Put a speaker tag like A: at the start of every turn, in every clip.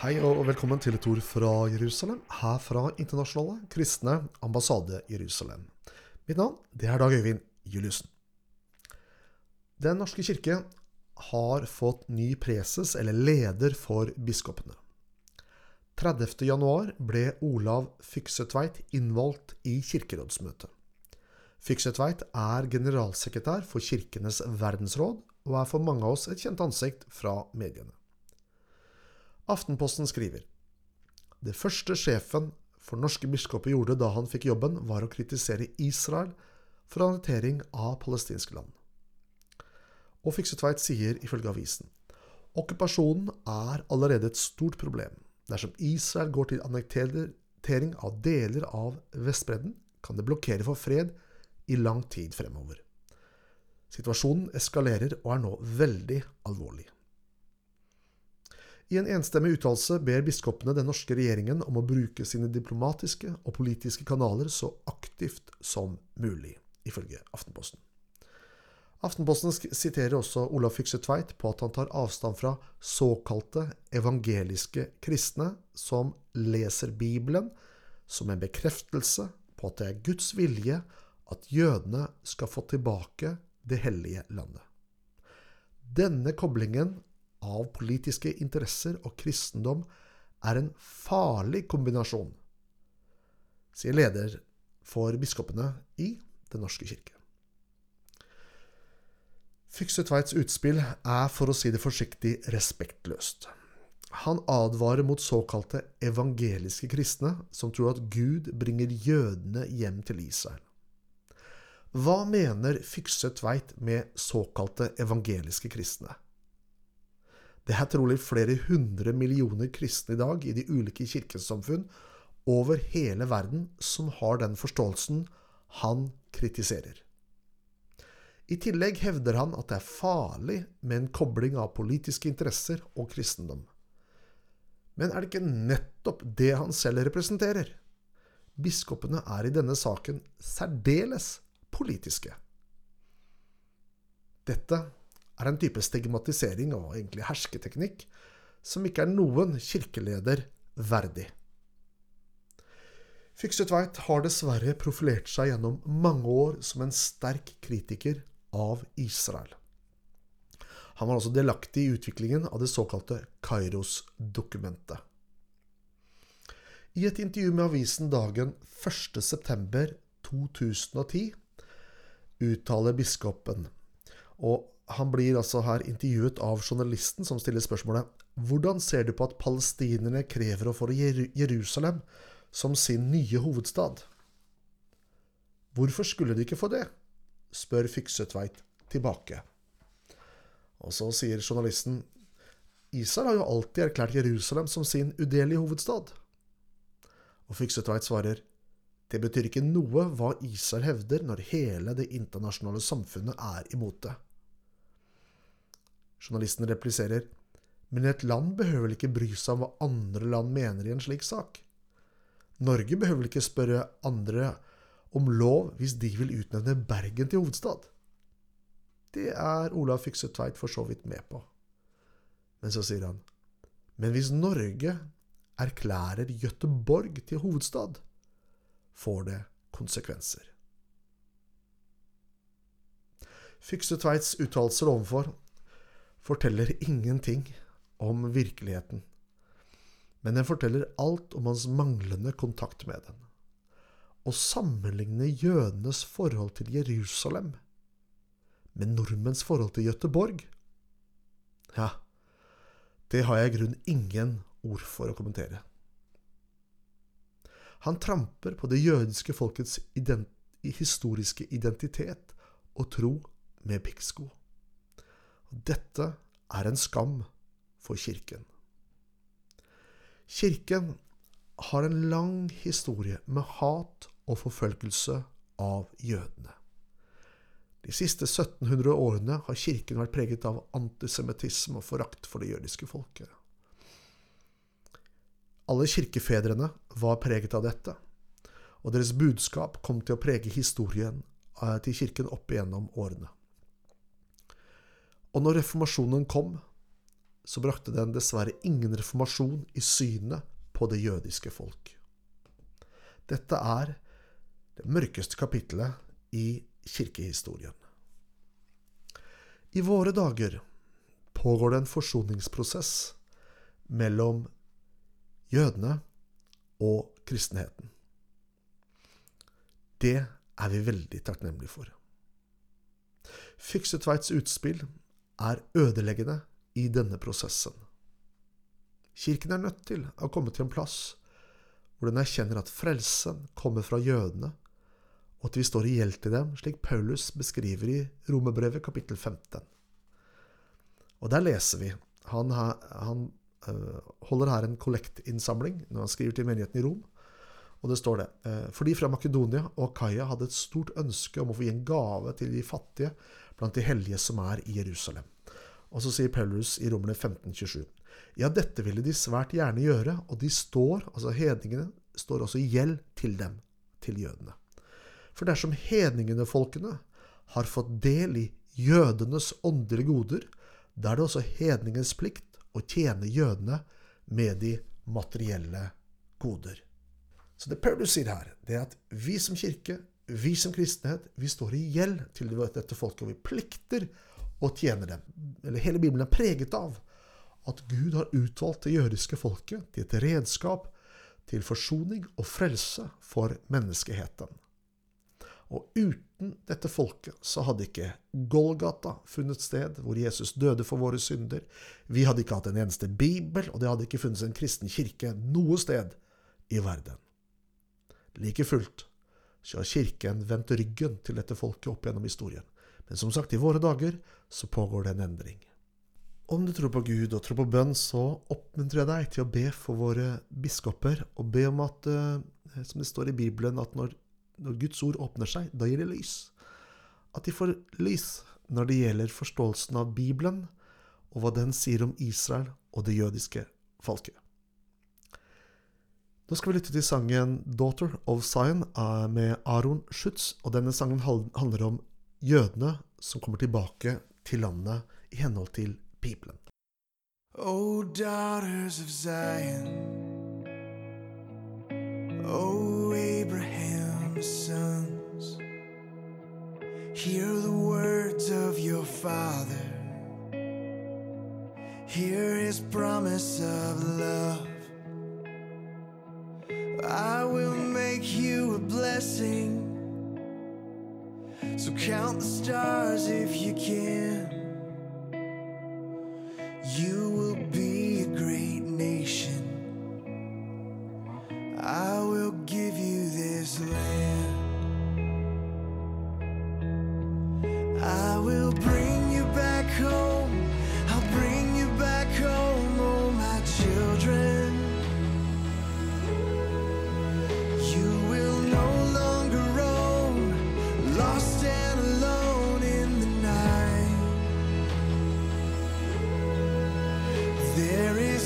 A: Hei og velkommen til et ord fra Jerusalem, her fra Internasjonale kristne ambassade Jerusalem. Mitt navn det er Dag Øyvind Juliussen. Den norske kirke har fått ny preses, eller leder, for biskopene. 30. januar ble Olav Fyksetveit innvalgt i kirkerådsmøtet. Fyksetveit er generalsekretær for Kirkenes verdensråd, og er for mange av oss et kjent ansikt fra mediene. Aftenposten skriver Det første sjefen for norske biskoper gjorde da han fikk jobben, var å kritisere Israel for annektering av palestinske land. Og Fiksetveit sier ifølge avisen okkupasjonen er allerede et stort problem. Dersom Israel går til annektering av deler av Vestbredden, kan det blokkere for fred i lang tid fremover. Situasjonen eskalerer og er nå veldig alvorlig. I en enstemmig uttalelse ber biskopene den norske regjeringen om å bruke sine diplomatiske og politiske kanaler så aktivt som mulig, ifølge Aftenposten. Aftenposten siterer også Olav Fykse Tveit på at han tar avstand fra såkalte evangeliske kristne som leser Bibelen som en bekreftelse på at det er Guds vilje at jødene skal få tilbake det hellige landet. Denne koblingen av politiske interesser og kristendom er en farlig kombinasjon, sier leder for biskopene i Den norske kirke. Fykse Tveits utspill er, for å si det forsiktig, respektløst. Han advarer mot såkalte evangeliske kristne, som tror at Gud bringer jødene hjem til Israel. Hva mener Fykse Tveit med såkalte evangeliske kristne? Det er trolig flere hundre millioner kristne i dag i de ulike kirkesamfunn over hele verden som har den forståelsen han kritiserer. I tillegg hevder han at det er farlig med en kobling av politiske interesser og kristendom. Men er det ikke nettopp det han selv representerer? Biskopene er i denne saken særdeles politiske. Dette er en type stigmatisering og egentlig hersketeknikk som ikke er noen kirkeleder verdig. Fykse Tveit har dessverre profilert seg gjennom mange år som en sterk kritiker av Israel. Han var også delaktig i utviklingen av det såkalte Kairos-dokumentet. I et intervju med avisen dagen 1.9.2010 uttaler biskopen, og han blir altså her intervjuet av journalisten som stiller spørsmålet hvordan ser du på at palestinerne krever å få Jerusalem som sin nye hovedstad? Hvorfor skulle de ikke få det? spør Fyksetveit tilbake. Og så sier journalisten Israel har jo alltid erklært Jerusalem som sin udelige hovedstad. Og Fyksetveit svarer det betyr ikke noe hva Israel hevder når hele det internasjonale samfunnet er imot det. Journalisten repliserer men et land behøver vel ikke bry seg om hva andre land mener i en slik sak? Norge behøver vel ikke spørre andre om lov hvis de vil utnevne Bergen til hovedstad. Det er Olav Fykse Tveit for så vidt med på. Men så sier han Men hvis Norge erklærer Gøteborg til hovedstad, får det konsekvenser. Fykse Tveits uttalelser ovenfor forteller ingenting om virkeligheten, men den forteller alt om hans manglende kontakt med den å sammenligne jødenes forhold til Jerusalem med nordmenns forhold til Gøteborg, ja, det har jeg i grunnen ingen ord for å kommentere. Han tramper på det jødiske folkets ident historiske identitet og tro med pikksko. Dette er en skam for Kirken. Kirken har en lang historie med hat og forfølgelse av jødene. De siste 1700 årene har kirken vært preget av antisemittisme og forakt for det jødiske folket. Alle kirkefedrene var preget av dette, og deres budskap kom til å prege historien eh, til kirken opp igjennom årene. Og når reformasjonen kom, så brakte den dessverre ingen reformasjon i synet på det jødiske folk. Dette er det mørkeste kapittelet i kirkehistorien. I våre dager pågår det en forsoningsprosess mellom jødene og kristenheten. Det er vi veldig takknemlige for. Fiksetveits utspill er ødeleggende i denne prosessen. Kirken er nødt til å komme til en plass hvor den erkjenner at frelsen kommer fra jødene, og at vi står i gjeld til dem, slik Paulus beskriver i Romerbrevet kapittel 15. Og der leser vi Han, han uh, holder her en kollektinnsamling når han skriver til menigheten i Rom. Og det står det Fordi For de fra Makedonia og Kaia hadde et stort ønske om å få gi en gave til de fattige blant de hellige som er i Jerusalem. Og så sier Paulus i Romerne 1527 ja, dette ville de svært gjerne gjøre, og de står, altså hedningene, står også i gjeld til dem, til jødene. For dersom hedningenefolkene har fått del i jødenes åndelige goder, da er det også hedningens plikt å tjene jødene med de materielle goder. Så det Paulus sier her, det er at vi som kirke, vi som kristenhet, vi står i gjeld til dette folket, og vi plikter å tjene dem. Eller hele Bibelen er preget av at Gud har utvalgt det jødiske folket til et redskap til forsoning og frelse for menneskeheten. Og uten dette folket så hadde ikke Golgata funnet sted, hvor Jesus døde for våre synder. Vi hadde ikke hatt en eneste bibel, og det hadde ikke funnes en kristen kirke noe sted i verden. Like fullt så har Kirken vendt ryggen til dette folket opp gjennom historien. Men som sagt, i våre dager så pågår det en endring. Om du tror på Gud og tror på bønn, så oppmuntrer jeg deg til å be for våre biskoper, og be om at, eh, som det står i Bibelen, at når, når Guds ord åpner seg, da gir det lys. At de får lys når det gjelder forståelsen av Bibelen, og hva den sier om Israel og det jødiske folket. Nå skal vi lytte til sangen 'Daughter of Zion' med Aron Schutz. Og denne sangen handler om jødene som kommer tilbake til landet i henhold til Bibelen.
B: O daughters of Zion, O Abraham's sons, hear the words of your father, hear his promise of love. Blessing. So count the stars if you can. You will be a great nation. I will give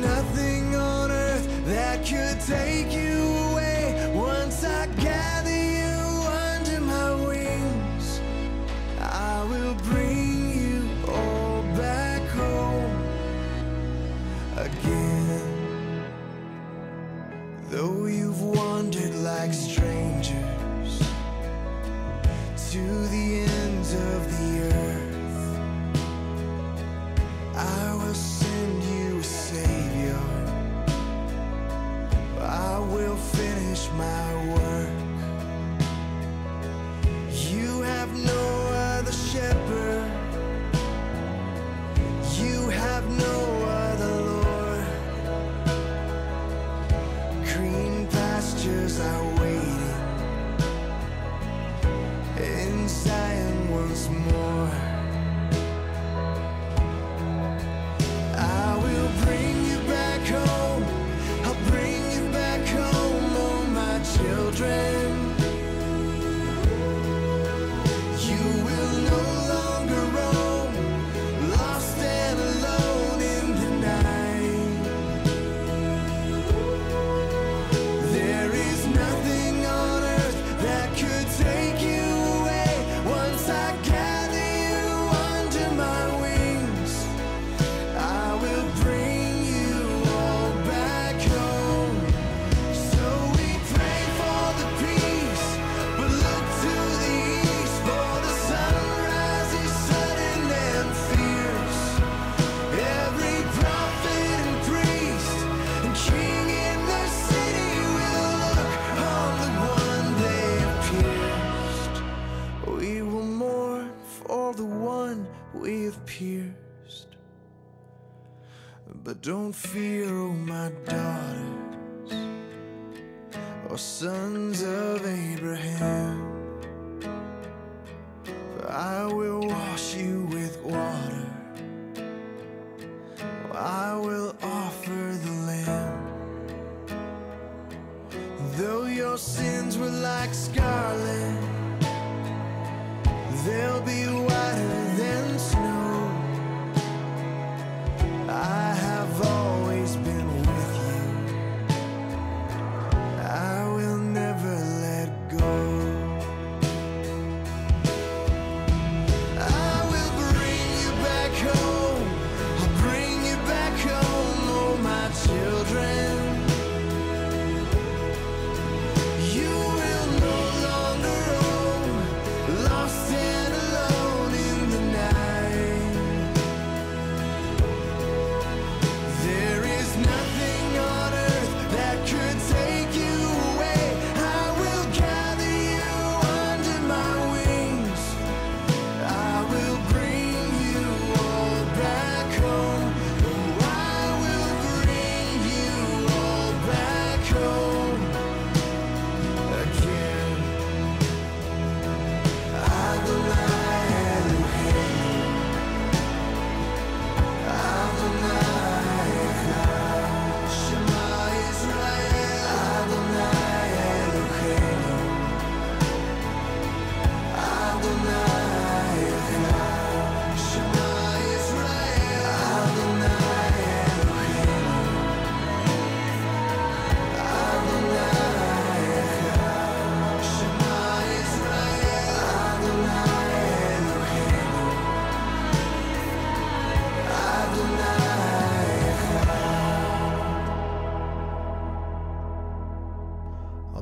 B: nothing on earth that could take you away once I gather you under my wings. I will bring you all back home again. Though you've wandered like strangers to the ends of the earth, green pastures are waiting in Zion once more. fear, oh my daughters, or sons of Abraham. For I will wash you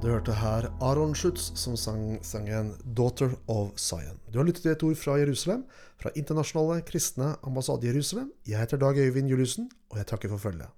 A: Du hørte her Aron Schutz som sang sangen 'Daughter of Zion'. Du har lyttet til et ord fra Jerusalem, fra Internasjonale kristne ambassade Jerusalem. Jeg heter Dag Øyvind Juliussen, og jeg takker for følget.